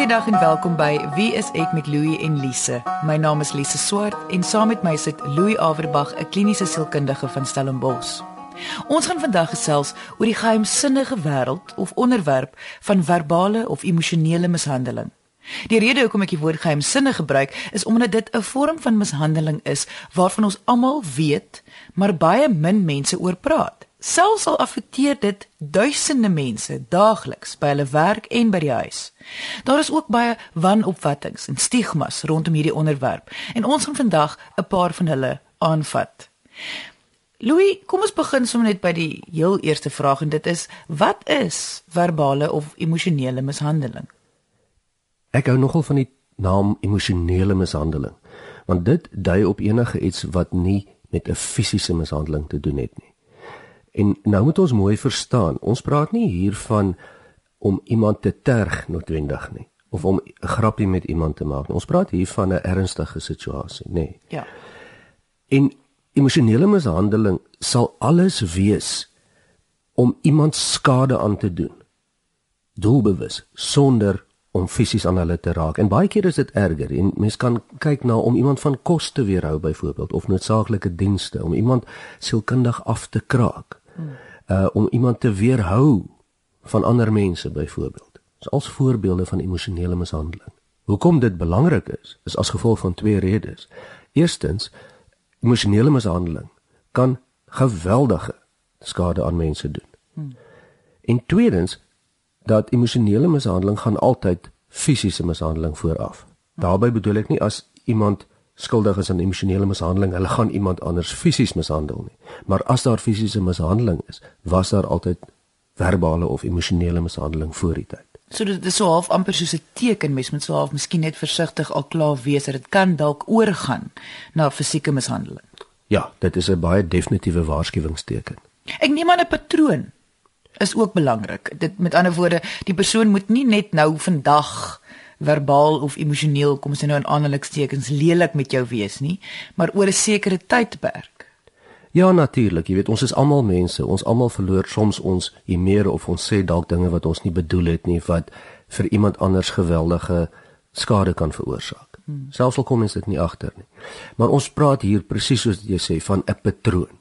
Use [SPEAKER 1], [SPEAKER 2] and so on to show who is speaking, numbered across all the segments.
[SPEAKER 1] Goeiedag en welkom by Wie is ek met Louie en Lise. My naam is Lise Swart en saam met my sit Louie Averbag, 'n kliniese sielkundige van Stellenbosch. Ons gaan vandag gesels oor die geheimsinnige wêreld of onderwerp van verbale of emosionele mishandeling. Die rede hoekom ek die woord geheimsinnig gebruik is omdat dit 'n vorm van mishandeling is waarvan ons almal weet, maar baie min mense oor praat. Selfs al affekteer dit duisende mense daagliks by hulle werk en by die huis. Daar is ook baie wanopvattinge en stigmas rondom hierdie onderwerp en ons gaan vandag 'n paar van hulle aanvat. Louis, kom ons begin sommer net by die heel eerste vraag en dit is wat is verbale of emosionele mishandeling?
[SPEAKER 2] Ek hou nogal van die naam emosionele mishandeling want dit dui op enige iets wat nie met 'n fisiese mishandeling te doen het nie. En nou moet ons mooi verstaan, ons praat nie hier van om iemand te terg noodwendig nie of om 'n grappie met iemand te maak. Ons praat hier van 'n ernstige situasie, nê. Nee.
[SPEAKER 1] Ja.
[SPEAKER 2] En emosionele mishandeling sal alles wees om iemand skade aan te doen. Doelbewus sonder om fisies aan hulle te raak. En baie keer is dit erger. En mens kan kyk na om iemand van kos te weerhou byvoorbeeld of noodsaaklike dienste om iemand sielkundig af te kraak uh om iemand te weerhou van ander mense byvoorbeeld. Dis als voorbeelde van emosionele mishandeling. Hoekom dit belangrik is, is as gevolg van twee redes. Eerstens, emosionele mishandeling kan geweldige skade aan mense doen. Hmm. En tweedens, dat emosionele mishandeling gaan altyd fisiese mishandeling vooraf. Daarby bedoel ek nie as iemand skuldig is aan emosionele mishandeling, hulle gaan iemand anders fisies mishandel nie. Maar as daar fisiese mishandeling is, was daar altyd verbale of emosionele mishandeling voor die tyd.
[SPEAKER 1] So dit is so half amper soos 'n teken mens moet so half miskien net versigtig al klaar wees dat dit kan dalk oorgaan na fisieke mishandeling.
[SPEAKER 2] Ja, dit is 'n baie definitiewe waarskuwingsteken.
[SPEAKER 1] Ek neem aan 'n patroon is ook belangrik. Dit met ander woorde, die persoon moet nie net nou vandag verbaal of emosioneel kom ons nou in aanhalingstekens lelik met jou wees nie, maar oor 'n sekere tydperk.
[SPEAKER 2] Ja natuurlik, jy weet ons is almal mense, ons almal verloor soms ons humeur of ons sê dalk dinge wat ons nie bedoel het nie wat vir iemand anders geweldige skade kan veroorsaak. Hmm. Selfs al kom ons dit nie agter nie. Maar ons praat hier presies soos jy sê van 'n patroon.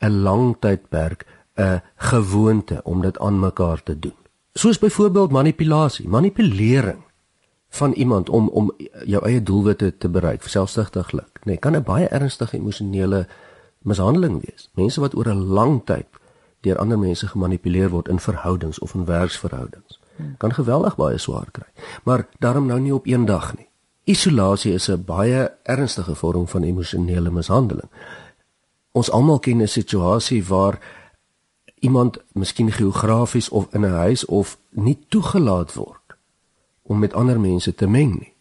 [SPEAKER 2] 'n Lang tydperk, 'n gewoonte om dit aan mekaar te doen. Soos byvoorbeeld manipulasie, manipulering van iemand om om jou eie doelwitte te bereik, selfsugtiglik, nê, nee, kan 'n baie ernstige emosionele mishandeling wees. Mense wat oor 'n lang tyd deur ander mense gemanipuleer word in verhoudings of in werksverhoudings, kan geweldig baie swaar kry. Maar daarom nou nie op een dag nie. Isolasie is 'n baie ernstige vorm van emosionele mishandeling. Ons almal ken 'n situasie waar iemand miskien geografies of in 'n huis of nie toegelaat word om met ander mense te meng nie.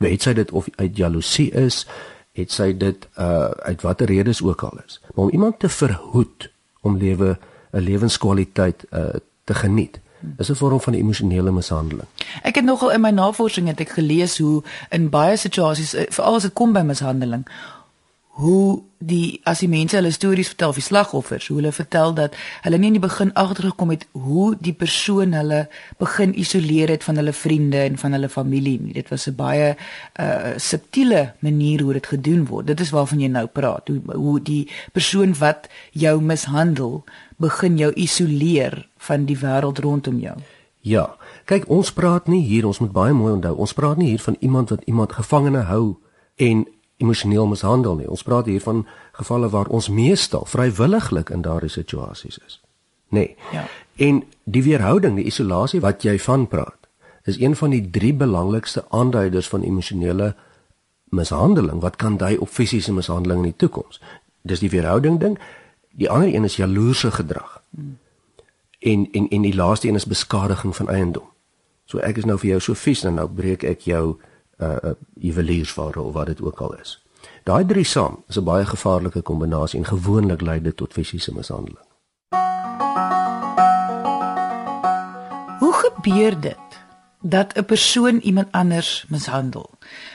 [SPEAKER 2] Weet sy dit of uit jaloesie is, het sy dit uh uit watter redes ook al is. Maar om iemand te verhoed om lewe 'n lewenskwaliteit uh te geniet is 'n vorm van emosionele mishandeling.
[SPEAKER 1] Ek het nogal in my navorsing het ek gelees hoe in baie situasies uh, veral as dit kom by mishandeling hoe die as die mense hulle stories vertel vir slagoffers, hoe hulle vertel dat hulle nie in die begin agtergekom het hoe die persoon hulle begin isoleer het van hulle vriende en van hulle familie nie. Dit was 'n baie uh subtiele manier hoe dit gedoen word. Dit is waarvan jy nou praat. Hoe hoe die persoon wat jou mishandel begin jou isoleer van die wêreld rondom jou.
[SPEAKER 2] Ja. Kyk, ons praat nie hier, ons moet baie mooi onthou. Ons praat nie hier van iemand wat iemand gevangene hou en emosioneel mishandel nie. Ons praat hier van gevalle waar ons meestal vrywilliglik in daardie situasies is. Nee. Ja. En die weerhouding, die isolasie wat jy van praat, is een van die drie belangrikste aanduiders van emosionele mishandeling wat kan dui op fisiese mishandeling in die toekoms. Dis die weerhouding ding. Die ander een is jaloerse gedrag. Hmm. En en en die laaste een is beskadiging van eiendom. So ek is nou vir jou so vies en nou breek ek jou uh juweliersware of wat dit ook al is. Daai drie saam is 'n baie gevaarlike kombinasie en gewoonlik lei dit tot fisiese mishandeling.
[SPEAKER 1] Hoe gebeur dit dat 'n persoon iemand anders mishandel?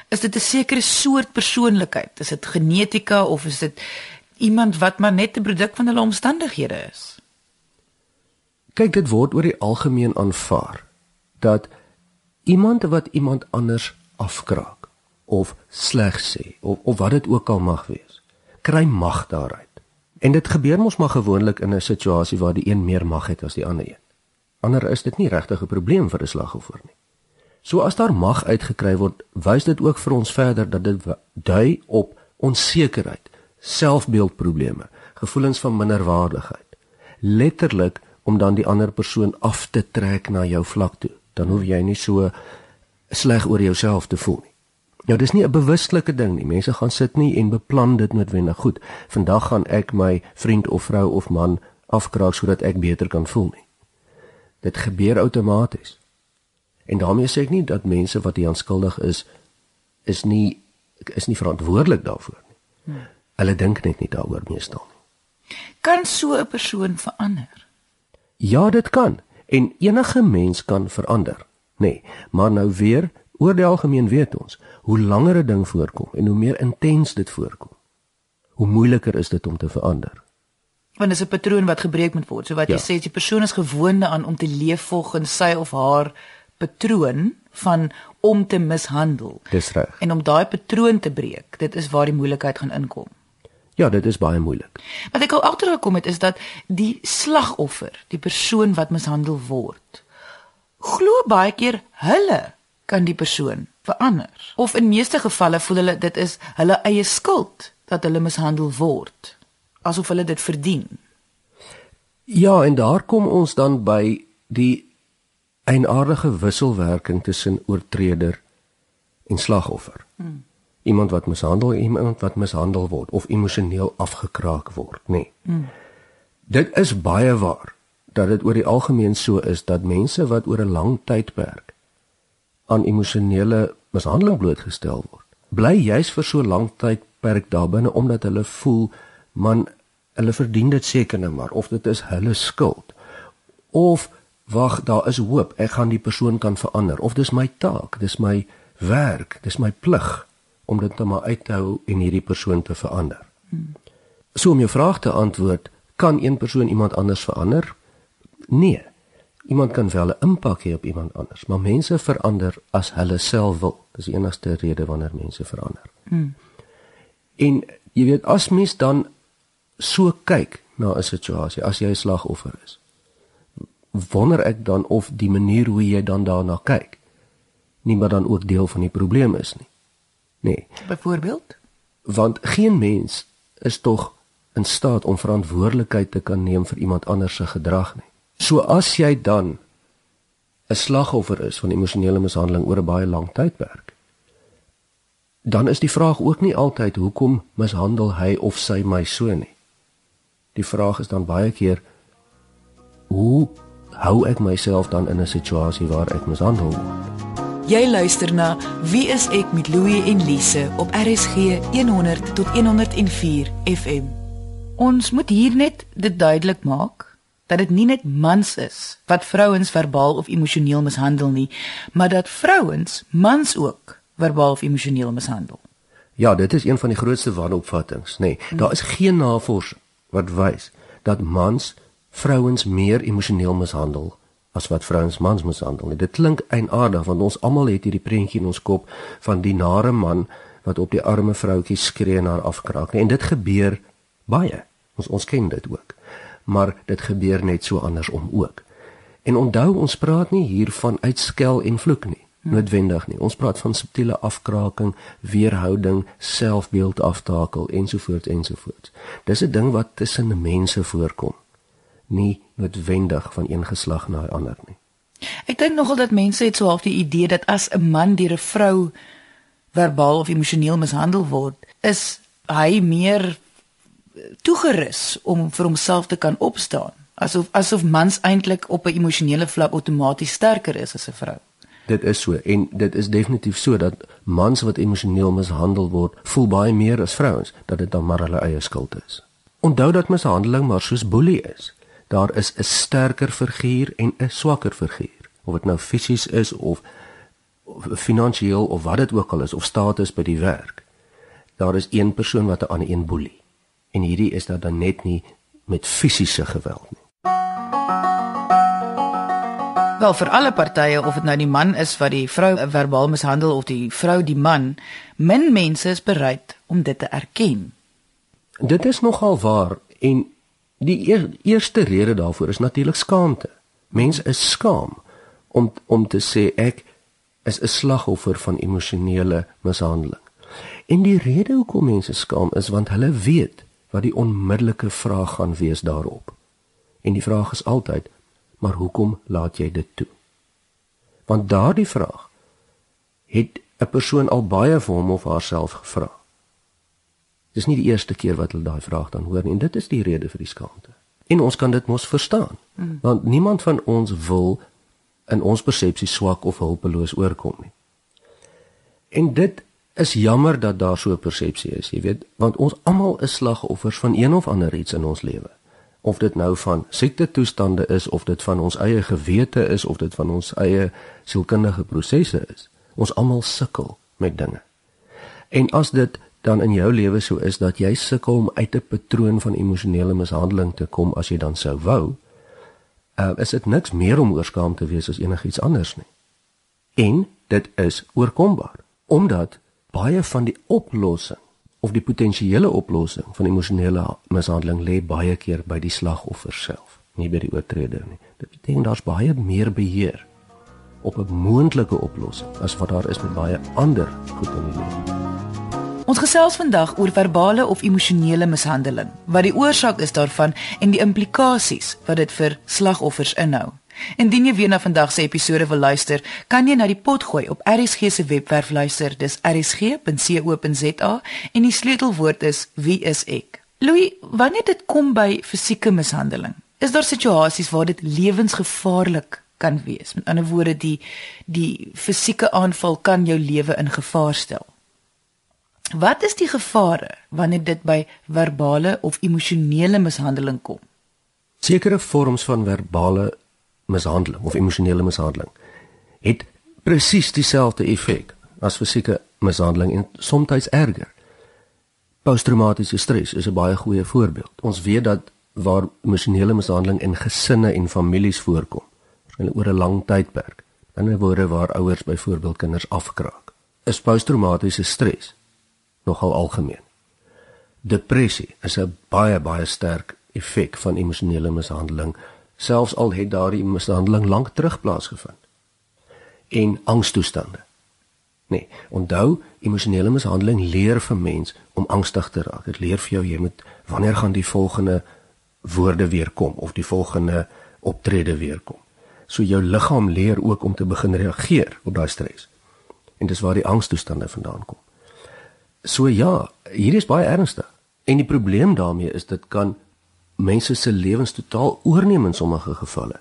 [SPEAKER 1] Is dit 'n sekere soort persoonlikheid? Is dit genetika of is dit iemand wat maar net 'n produk van hulle omstandighede is?
[SPEAKER 2] Kyk, dit word oor die algemeen aanvaar dat Iemand wat iemand anders afkraak of sleg sê of of wat dit ook al mag wees, kry mag daaruit. En dit gebeur mos maar gewoonlik in 'n situasie waar die een meer mag het as die ander een. Ander is dit nie regtig 'n probleem vir 'n slagoffer nie. So as daar mag uitgekry word, wys dit ook vir ons verder dat dit dui op onsekerheid, selfbeeldprobleme, gevoelens van minderwaardigheid. Letterlik om dan die ander persoon af te trek na jou vlak toe. Dan hoef jy nie so sleg oor jouself te voel nie. Nou dis nie 'n bewuslike ding nie. Mense gaan sit nie en beplan dit noodwendig goed. Vandag gaan ek my vriend of vrou of man afkraak sodat ek beter kan voel nie. Dit gebeur outomaties. En daarmee sê ek nie dat mense wat hier aanskuldig is is nie is nie verantwoordelik daarvoor nie. Hmm. Hulle dink net nie daaroor meestal nie.
[SPEAKER 1] Kan so 'n persoon verander?
[SPEAKER 2] Ja, dit kan. En enige mens kan verander, nê. Nee, maar nou weer, oor die algemeen weet ons, hoe langer 'n ding voorkom en hoe meer intens dit voorkom, hoe moeiliker is dit om te verander.
[SPEAKER 1] Want dit is 'n patroon wat gebreek moet word. So wat ja. jy sê, die persoon is gewoond aan om te leef volgens sy of haar patroon van om te mishandel.
[SPEAKER 2] Dis reg.
[SPEAKER 1] En om daai patroon te breek, dit is waar die moeilikheid gaan inkom.
[SPEAKER 2] Ja, dit is baie moeilik.
[SPEAKER 1] Wat ek al agtergekom het is dat die slagoffer, die persoon wat mishandel word, glo baie keer hulle kan die persoon verander. Of in meeste gevalle voel hulle dit is hulle eie skuld dat hulle mishandel word, asof hulle dit verdien.
[SPEAKER 2] Ja, en daar kom ons dan by die eienaardige wisselwerking tussen oortreder en slagoffer. Hmm. Iemand wat mishandel, iemand wat mishandel word of emosioneel afgekraak word, nê. Nee. Hmm. Dit is baie waar dat dit oor die algemeen so is dat mense wat oor 'n lang tydperk aan emosionele mishandeling blootgestel word, bly juis vir so lank tydperk daarbinne omdat hulle voel man hulle verdien dit seker nou maar of dit is hulle skuld of wag, daar is hoop. Ek gaan die persoon kan verander of dis my taak, dis my werk, dis my plig om dit net maar uit te hou en hierdie persoon te verander. Hmm. So om jou vraag te antwoord, kan een persoon iemand anders verander? Nee. Iemand kan wel 'n impak hê op iemand anders, maar mense verander as hulle self wil. Dis die enigste rede wanneer mense verander. Hmm. En jy weet as mens dan so kyk na 'n situasie, as jy 'n slagoffer is, wonder ek dan of die manier hoe jy dan daarna kyk nie maar dan ook deel van die probleem is nie. Nee.
[SPEAKER 1] Byvoorbeeld?
[SPEAKER 2] Want geen mens is tog in staat om verantwoordelikheid te kan neem vir iemand anders se gedrag nie. So as jy dan 'n slagoffer is van emosionele mishandeling oor 'n baie lang tydperk, dan is die vraag ook nie altyd hoekom mishandel hy of sy my so nie. Die vraag is dan baie keer hoe hou ek myself dan in 'n situasie waar ek mishandel word.
[SPEAKER 1] Jy luister na Wie is ek met Louie en Lise op RSG 100 tot 104 FM. Ons moet hier net dit duidelik maak dat dit nie net mans is wat vrouens verbaal of emosioneel mishandel nie, maar dat vrouens mans ook verbaal of emosioneel mishandel.
[SPEAKER 2] Ja, dit is een van die grootste wanopvattinge, nê. Nee, daar is geen navorsing wat wys dat mans vrouens meer emosioneel mishandel as wat vrouens mans mishandel. Dit klink eienaardig want ons almal het hierdie prentjie in ons kop van die nare man wat op die arme vroutjie skree en haar afkraak. En dit gebeur baie. Ons ons ken dit ook. Maar dit gebeur net so andersom ook. En onthou ons praat nie hier van uitskel en vloek nie. Noodwendig nie. Ons praat van subtiele afkraking, weerhouding, selfbeeld aftakel ensovoorts ensovoorts. Dis 'n ding wat tussen mense voorkom nie noodwendig van een geslag na 'n ander nie.
[SPEAKER 1] Ek dink nogal dat mense het so half die idee dat as 'n man deur 'n vrou verbaal of emosioneel mishandel word, is hy meer toegerus om vir homself te kan opstaan, asof asof mans eintlik op 'n emosionele vlak outomaties sterker is as 'n vrou.
[SPEAKER 2] Dit is so en dit is definitief so dat mans wat emosioneel mishandel word, voel baie meer as vrouens dat dit dan maar hulle eie skuld is. Onthou dat mishandeling maar soos boelie is daar is 'n sterker figuur en 'n swakker figuur of dit nou fisies is of, of finansiëel of wat dit ook al is of status by die werk daar is een persoon wat 'n ander een boelie en hierdie is dan net nie met fisiese geweld nie
[SPEAKER 1] Wel vir alle partye of dit nou die man is wat die vrou verbaal mishandel of die vrou die man, min mense is bereid om dit te erken.
[SPEAKER 2] Dit is nogal waar en die eer, eerste rede daarvoor is natuurlik skaamte. Mense is skaam om om te sê ek is 'n slagoffer van emosionele mishandeling. En die rede hoekom mense skaam is want hulle weet wat die onmiddellike vraag gaan wees daarop. En die vraag is altyd: maar hoekom laat jy dit toe? Want daardie vraag het 'n persoon al baie vir hom of haarself gevra. Dis nie die eerste keer wat hulle daai vraag dan hoor nie en dit is die rede vir die skaamte. En ons kan dit mos verstaan. Hmm. Want niemand van ons wil in ons persepsie swak of hulpeloos oorkom nie. En dit is jammer dat daar so 'n persepsie is, jy weet, want ons almal is slagoffers van een of ander iets in ons lewe. Of dit nou van siekte toestande is of dit van ons eie gewete is of dit van ons eie sielkundige prosesse is. Ons almal sukkel met dinge. En as dit dan in jou lewe so is dat jy sukkel om uit 'n patroon van emosionele mishandeling te kom as jy dan sou wou, uh, is dit niks meer om oor skaam te wees as enigiets anders nie. En dit is oorkombaar omdat baie van die oplossing of die potensiële oplossing van emosionele mishandeling lê baie keer by die slagoffer self, nie by die oortreder nie. Dit beteken daar's baie meer beheer op 'n moontlike oplossing as wat daar is met baie ander goed in die lewe.
[SPEAKER 1] Ons gesels vandag oor verbale of emosionele mishandeling, wat die oorsaak is daarvan en die implikasies wat dit vir slagoffers inhou. Indien jy weer na vandag se episode wil luister, kan jy na die pot gooi op RSG se webwerf luister. Dis rsg.co.za en die sleutelwoord is wie is ek. Louis, wanneer dit kom by fisieke mishandeling, is daar situasies waar dit lewensgevaarlik kan wees. Met ander woorde, die die fisieke aanval kan jou lewe in gevaar stel. Wat is die gevare wanneer dit by verbale of emosionele mishandeling kom?
[SPEAKER 2] Sekere vorms van verbale mishandeling of emosionele mishandeling het presies dieselfde effek as fisieke mishandeling en soms erger. Posttraumatiese stres is 'n baie goeie voorbeeld. Ons weet dat waar emosionele mishandeling in gesinne en families voorkom, waarskynlik oor 'n lang tydperk, in 'n woorde waar ouers byvoorbeeld kinders afkraak, is posttraumatiese stres nogal algemeen. Depressie is 'n baie baie sterk effek van emosionele mishandeling, selfs al het daardie mishandeling lank terug plaasgevind. En angstoestande. Nee, onthou, emosionele mishandeling leer vir mens om angstig te raak. Dit leer vir jou jy moet wanneer gaan die volgende woorde weer kom of die volgende optrede weer kom. So jou liggaam leer ook om te begin reageer op daai stres. En dis waar die angstoestande vandaan kom. So ja, hier is baie ernstig. En die probleem daarmee is dit kan mense se lewens totaal oorneem in sommige gevalle.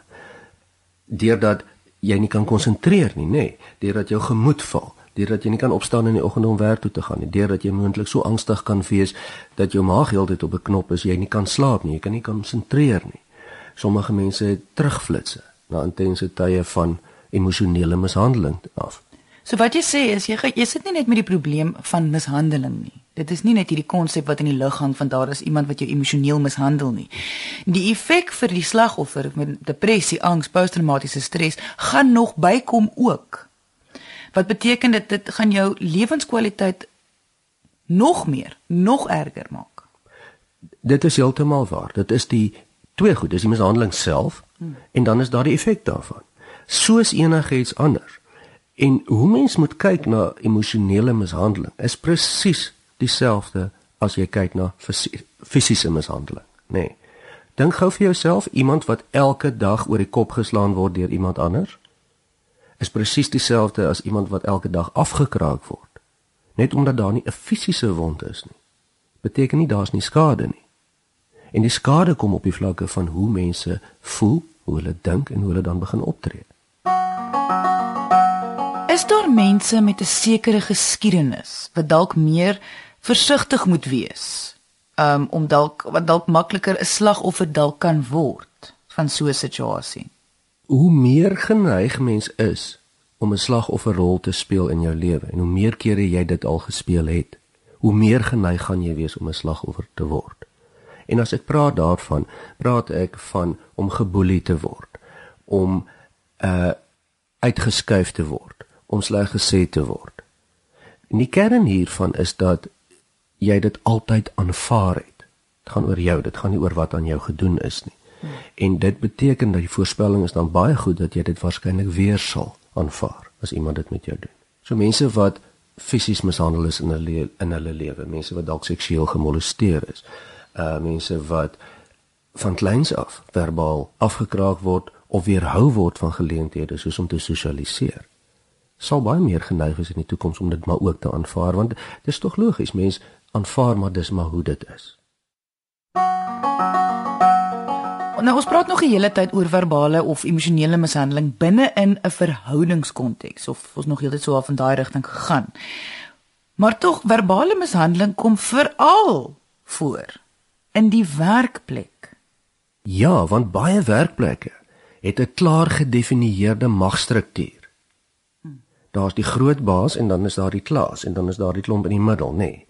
[SPEAKER 2] Deurdat jy nie kan konsentreer nie, nê, nee, deurdat jou gemoed val, deurdat jy nie kan opstaan in die oggend om werk toe te gaan nie, deurdat jy moontlik so angstig kan wees dat jou maag heeltyd op 'n knop is, jy nie kan slaap nie, jy kan nie konsentreer nie. Sommige mense het terugflitsse na intense tye van emosionele mishandeling af.
[SPEAKER 1] So wat jy sê is jy jy sit nie net met die probleem van mishandeling nie. Dit is nie net hierdie konsep wat in die lug hang van daar is iemand wat jou emosioneel mishandel nie. Die effek vir die slagoffer met depressie, angs, posttraumatiese stres gaan nog bykom ook. Wat beteken dit dit gaan jou lewenskwaliteit nog meer, nog erger maak.
[SPEAKER 2] Dit is heeltemal waar. Dit is die twee goed, dis die mishandeling self hmm. en dan is daar die effek daarvan. Soos enigiets anders. En hoe mens moet kyk na emosionele mishandeling is presies dieselfde as jy kyk na fisiese mishandeling, nê. Nee. Dink gou vir jouself iemand wat elke dag oor die kop geslaan word deur iemand anders is presies dieselfde as iemand wat elke dag afgekraak word. Net omdat daar nie 'n fisiese wond is nie, beteken nie daar's nie skade nie. En die skade kom op die vlakke van hoe mense voel, hoe hulle dink en hoe hulle dan begin optree.
[SPEAKER 1] Is daar mense met 'n sekere geskiedenis wat dalk meer versigtig moet wees? Um om dalk wat dalk makliker 'n slagoffer dalk kan word van so 'n situasie.
[SPEAKER 2] Hoe meer geneig mens is om 'n slagofferrol te speel in jou lewe en hoe meer kere jy dit al gespeel het, hoe meer geneig gaan jy wees om 'n slagoffer te word. En as ek praat daarvan, praat ek van om geboelie te word, om uh uitgeskuif te word, om sleg gesê te word. En die kern hiervan is dat jy dit altyd aanvaar het. Dit gaan oor jou, dit gaan nie oor wat aan jou gedoen is nie. Hmm. En dit beteken dat die voorspelling is dan baie goed dat jy dit waarskynlik weer sal aanvaar as iemand dit met jou doen. So mense wat fisies mishandel is in hulle in hulle lewe, mense wat dalk seksueel gemolesteer is, uh mense wat van kleins af verbaal afgekraak word of weerhou word van geleenthede soos om te sosialiseer sal baie meer geneig wees in die toekoms om dit maar ook te aanvaar want dit is tog logies mens aanvaar maar dis maar hoe dit is
[SPEAKER 1] Nou ons praat nog 'n hele tyd oor verbale of emosionele mishandeling binne in 'n verhoudingskonteks of ons nog heeltyd so af in daai rigting gegaan. Maar tog verbale mishandeling kom veral voor in die werkplek.
[SPEAKER 2] Ja, want baie werkplekke het 'n klaar gedefinieerde magstruktuur. Daar's die groot baas en dan is daar die klas en dan is daar die klomp in die middel, nê. Nee.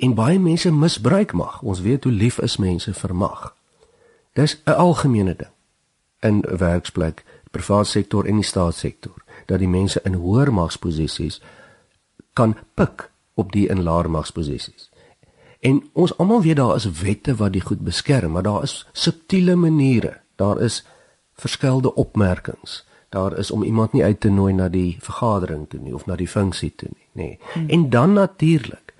[SPEAKER 2] En baie mense misbruik mag. Ons weet hoe lief is mense vir mag. Dis 'n algemene ding in 'n werksplek, privaat sektor en die staatssektor, dat die mense in hoër magsposisies kan pik op die in laer magsposisies. En ons almal weet daar is wette wat die goed beskerm, maar daar is subtiele maniere. Daar is verskillende opmerkings. Daar is om iemand nie uit te nooi na die vergadering toe nie of na die funksie toe nie, nê. Nee. Hmm. En dan natuurlik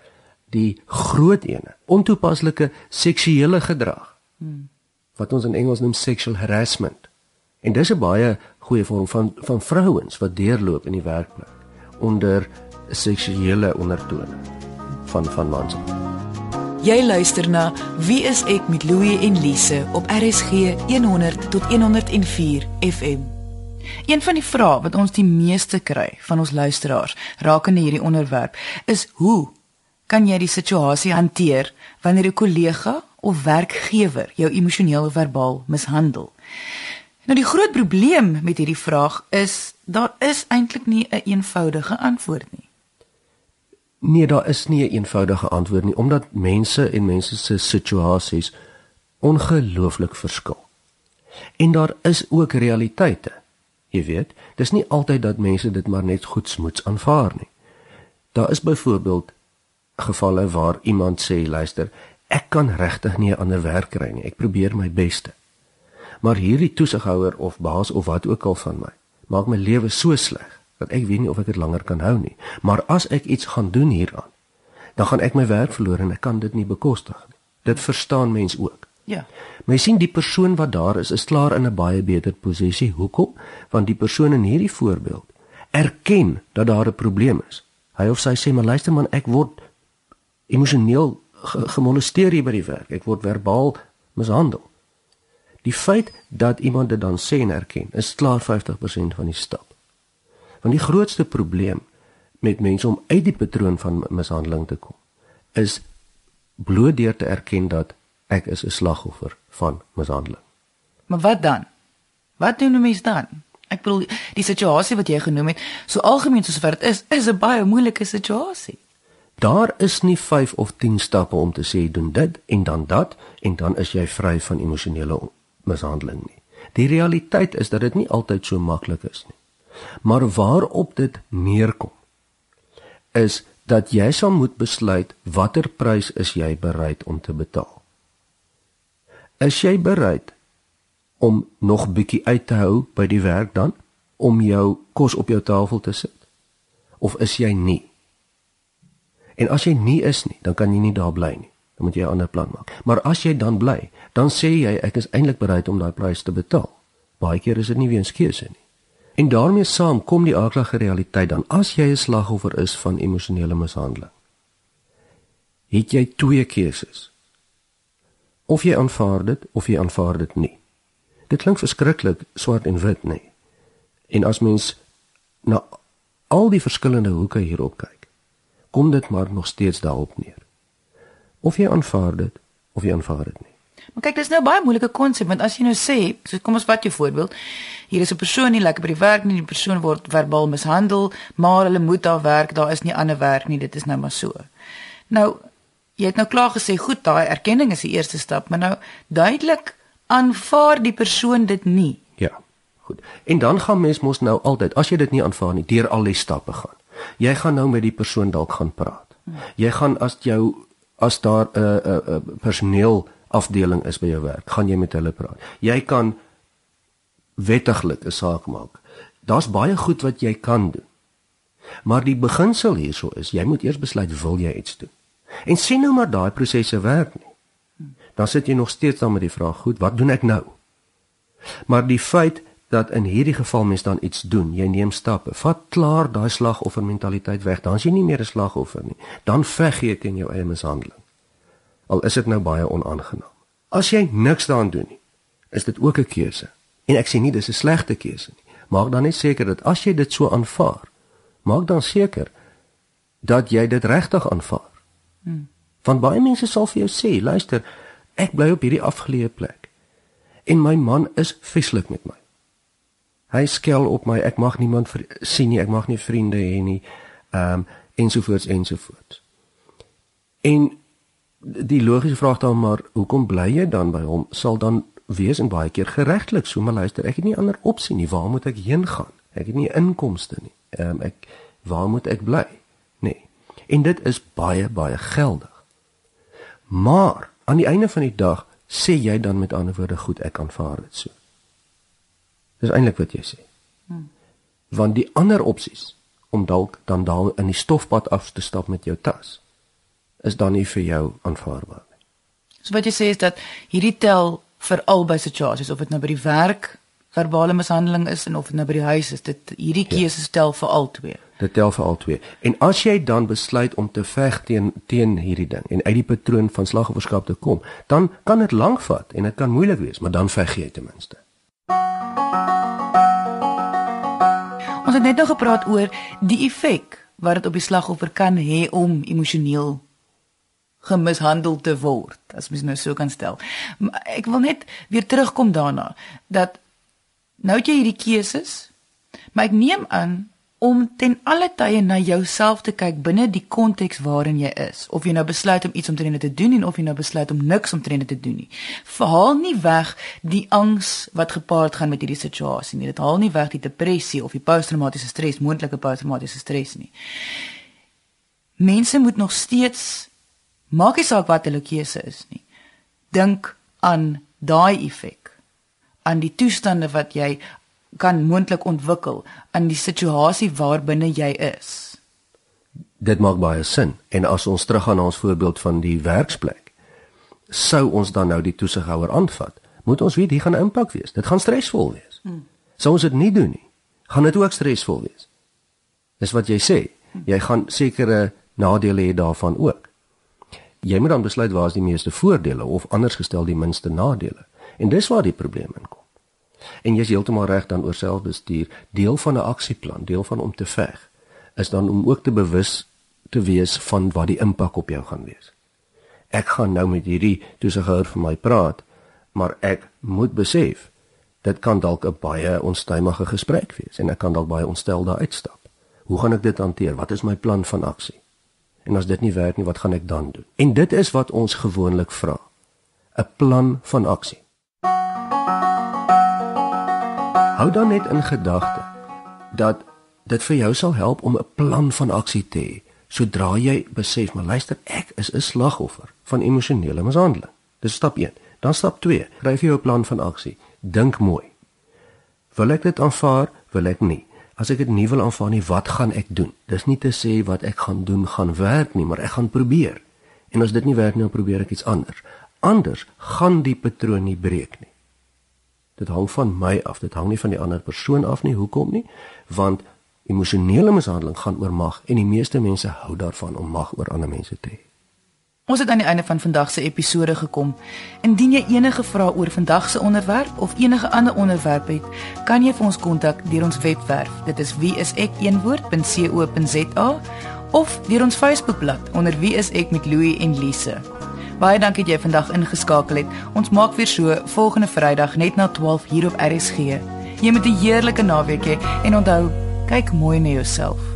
[SPEAKER 2] die groot ene, ontoepaslike seksuele gedrag. Hmm wat ons in Engels noem sexual harassment. En dis 'n baie goeie vorm van van vrouens wat deurloop in die werkplek onder seksuele ondertone van van mans.
[SPEAKER 1] Jy luister na Wie is ek met Louie en Lise op RSG 100 tot 104 FM. Een van die vrae wat ons die meeste kry van ons luisteraars rakende hierdie onderwerp is hoe kan jy die situasie hanteer wanneer 'n kollega of werkgewer jou emosioneel of verbaal mishandel? Nou die groot probleem met hierdie vraag is daar is eintlik nie 'n een eenvoudige antwoord nie.
[SPEAKER 2] Nee, daar is nie 'n eenvoudige antwoord nie omdat mense en mense se situasies ongelooflik verskil. En daar is ook realiteite. Jy weet, dis nie altyd dat mense dit maar net goedsmoeds aanvaar nie. Daar is byvoorbeeld gevalle waar iemand sê, luister, ek kan regtig nie 'n ander werk kry nie. Ek probeer my beste. Maar hierdie toesighouer of baas of wat ook al van my, maak my lewe so sleg dat ek weet nie of ek dit langer kan hou nie. Maar as ek iets gaan doen hieraan, dan gaan ek my werk verloor en ek kan dit nie bekostig nie. Dit verstaan mens ook.
[SPEAKER 1] Ja.
[SPEAKER 2] Maar jy sien die persoon wat daar is, is klaar in 'n baie beter posisie. Hoekom? Want die persoon in hierdie voorbeeld erken dat daar 'n probleem is. Hy of sy sê maar luister man, ek word emosioneel gemolesteer hier by die werk. Ek word verbaal mishandel. Die feit dat iemand dit dan sê en erken, is klaar 50% van die stap. Want die grootste probleem met mense om uit die patroon van mishandeling te kom, is bloot deur te erken dat ek is 'n slagoffer van mishandeling.
[SPEAKER 1] Maar wat dan? Wat doen 'n mens dan? Ek bedoel, die situasie wat jy genoem het, so algemeen soos wat dit is, is 'n baie moeilike situasie.
[SPEAKER 2] Daar is nie 5 of 10 stappe om te sê doen dit en dan dat en dan is jy vry van emosionele mishandeling nie. Die realiteit is dat dit nie altyd so maklik is nie. Maar waarop dit neerkom is dat jy sal moet besluit watter prys is jy bereid om te betaal. Is jy bereid om nog bietjie uit te hou by die werk dan om jou kos op jou tafel te sit? Of is jy nie? En as jy nie is nie, dan kan jy nie daar bly nie. Dan moet jy 'n ander plan maak. Maar as jy dan bly, dan sê jy ek is eintlik bereid om daai prys te betaal. Baie keer is dit nie weens keuse nie. En daarmee saam kom die aardige realiteit dan as jy 'n slagoffer is van emosionele mishandeling. Het jy twee keuses. Of jy aanvaar dit of jy aanvaar dit nie. Dit klink verskriklik swart en wit, nê. En as mens na al die verskillende hoeke hierop kyk, kom dit maar nog steeds daarop neer. Of jy aanvaar dit of jy aanvaar dit nie.
[SPEAKER 1] Maar kyk, dis nou baie moeilike konsep want as jy nou sê, so kom ons vat jou voorbeeld. Hier is 'n persoon nie lekker by die werk nie, die persoon word verbaal mishandel, maar hulle moet daar werk, daar is nie ander werk nie, dit is nou maar so. Nou, jy het nou klaar gesê, goed, daai erkenning is die eerste stap, maar nou duidelik aanvaar die persoon dit nie.
[SPEAKER 2] Ja. Goed. En dan gaan mens mos nou altyd as jy dit nie aanvaar nie, deur al die stappe gaan. Jy gaan nou met die persoon dalk gaan praat. Jy gaan as jou as daar 'n uh, 'n uh, uh, personeel afdeling is by jou werk, gaan jy met hulle praat. Jy kan wettiglik 'n saak maak. Daar's baie goed wat jy kan doen. Maar die beginsel hierso is jy moet eers besluit wil jy iets doen. En sien nou maar daai prosesse werk nie. Dan sit jy nog steeds dan met die vraag, goed, wat doen ek nou? Maar die feit dat in hierdie geval mens dan iets doen, jy neem stappe, vat klaar daai slagoffer mentaliteit weg, dan is jy nie meer 'n slagoffer nie. Dan veg jy teen jou eie mishandeling. Al is dit nou baie onaangenaam. As jy niks daaraan doen nie, is dit ook 'n keuse. En ek sê nie dis 'n slegte keuse nie. Maak dan net seker dat as jy dit so aanvaar, maak dan seker dat jy dit regtig aanvaar. Hmm. Want baie mense sal vir jou sê, luister, ek bly op hierdie afgeleë plek en my man is vieslik met my. Hy skel op my, ek mag niemand sien nie, ek mag nie vriende hê nie. Ehm um, ensovoorts ensovoorts. En die logiese vraag dan maar, hoekom bly jy dan by hom? Sal dan wees en baie keer geregtelik so maar luister ek het nie ander opsie nie waar moet ek heen gaan ek het nie inkomste nie ehm um, ek waar moet ek bly en dit is baie baie geldig. Maar aan die einde van die dag sê jy dan met ander woorde goed ek aanvaar dit so. Dis eintlik wat jy sê. Hmm. want die ander opsies om dalk dan daal in die stofpad af te stap met jou tas is dan nie vir jou aanvaarbaar nie.
[SPEAKER 1] So wat jy sê is dat hierdie tel vir albei situasies of dit nou by die werk verbale mishandeling is en of dit nou by die huis is dit hierdie ja. keuse stel vir al twee
[SPEAKER 2] dit tel vir al twee en as jy dan besluit om te veg teen teen hierdie ding en uit die patroon van slagofferskap te kom dan kan dit lank vat en dit kan moeilik wees maar dan veg jy ten minste
[SPEAKER 1] ons het net nou gepraat oor die effek wat dit op die slagoffer kan hê om emosioneel gemishandel te word as mens nou so kan stel. Maar ek wil net weer terugkom daarna dat nou het jy hierdie keuses, maar ek neem aan om ten alle tye na jouself te kyk binne die konteks waarin jy is. Of jy nou besluit om iets omtrent te doen en of jy nou besluit om niks omtrent te doen nie. Verhaal nie weg die angs wat gepaard gaan met hierdie situasie nie. Dit haal nie weg die depressie of die posttraumatiese stres, moontlike posttraumatiese stres nie. Mense moet nog steeds Maak nie saak wat hulle keuse is nie. Dink aan daai effek. Aan die toestande wat jy kan moontlik ontwikkel in die situasie waarbinne jy is.
[SPEAKER 2] Dit maak baie sin. En as ons teruggaan na ons voorbeeld van die werksplek, sou ons dan nou die toesighouer aanvat, moet ons weet hier gaan impak wees. Dit gaan stresvol wees. Hmm. Sou ons dit nie doen nie, gaan dit ook stresvol wees. Dis wat jy sê. Jy gaan sekere nadele hê daarvan ook jy moet dan besluit waar is die meeste voordele of anders gestel die minste nadele. En dis waar die probleem inkom. En jy is heeltemal reg dan oor selfbestuur, deel van 'n aksieplan, deel van om te veg, is dan om ook te bewus te wees van wat die impak op jou gaan wees. Ek gaan nou met hierdie toesighouer vir my praat, maar ek moet besef dit kan dalk 'n baie onstuimige gesprek wees en ek kan dalk baie ontstel daar uitstap. Hoe gaan ek dit hanteer? Wat is my plan van aksie? En as dit nie werk nie, wat gaan ek dan doen? En dit is wat ons gewoonlik vra. 'n Plan van aksie. Hou dan net in gedagte dat dit vir jou sal help om 'n plan van aksie te hê sodra jy besef maar luister ek is 'n slagoffer van emosionele mishandeling. Dis stap 1. Dan stap 2. Skryf jou 'n plan van aksie. Dink mooi. Wil ek dit aanvaar? Wil ek nie? as ek dit nie wil aanvaar nie, wat gaan ek doen? Dis nie te sê wat ek gaan doen gaan werk nie, maar ek gaan probeer. En as dit nie werk nie, dan probeer ek iets anders. Anders gaan die patroon nie breek nie. Dit hang van my af, dit hang nie van die ander persoon af nie. Hoekom nie? Want emosionele mishandeling gaan oor mag en die meeste mense hou daarvan om mag oor ander mense te hê.
[SPEAKER 1] Ons het aan die einde van vandag se episode gekom. Indien jy enige vrae oor vandag se onderwerp of enige ander onderwerp het, kan jy vir ons kontak deur ons webwerf. Dit is wieisek1woord.co.za of deur ons Facebookblad onder wie is ek met Louie en Lise. Baie dankie dat jy vandag ingeskakel het. Ons maak weer so volgende Vrydag net na 12 hier op RSG. Jy moet 'n heerlike naweek hê en onthou, kyk mooi na jouself.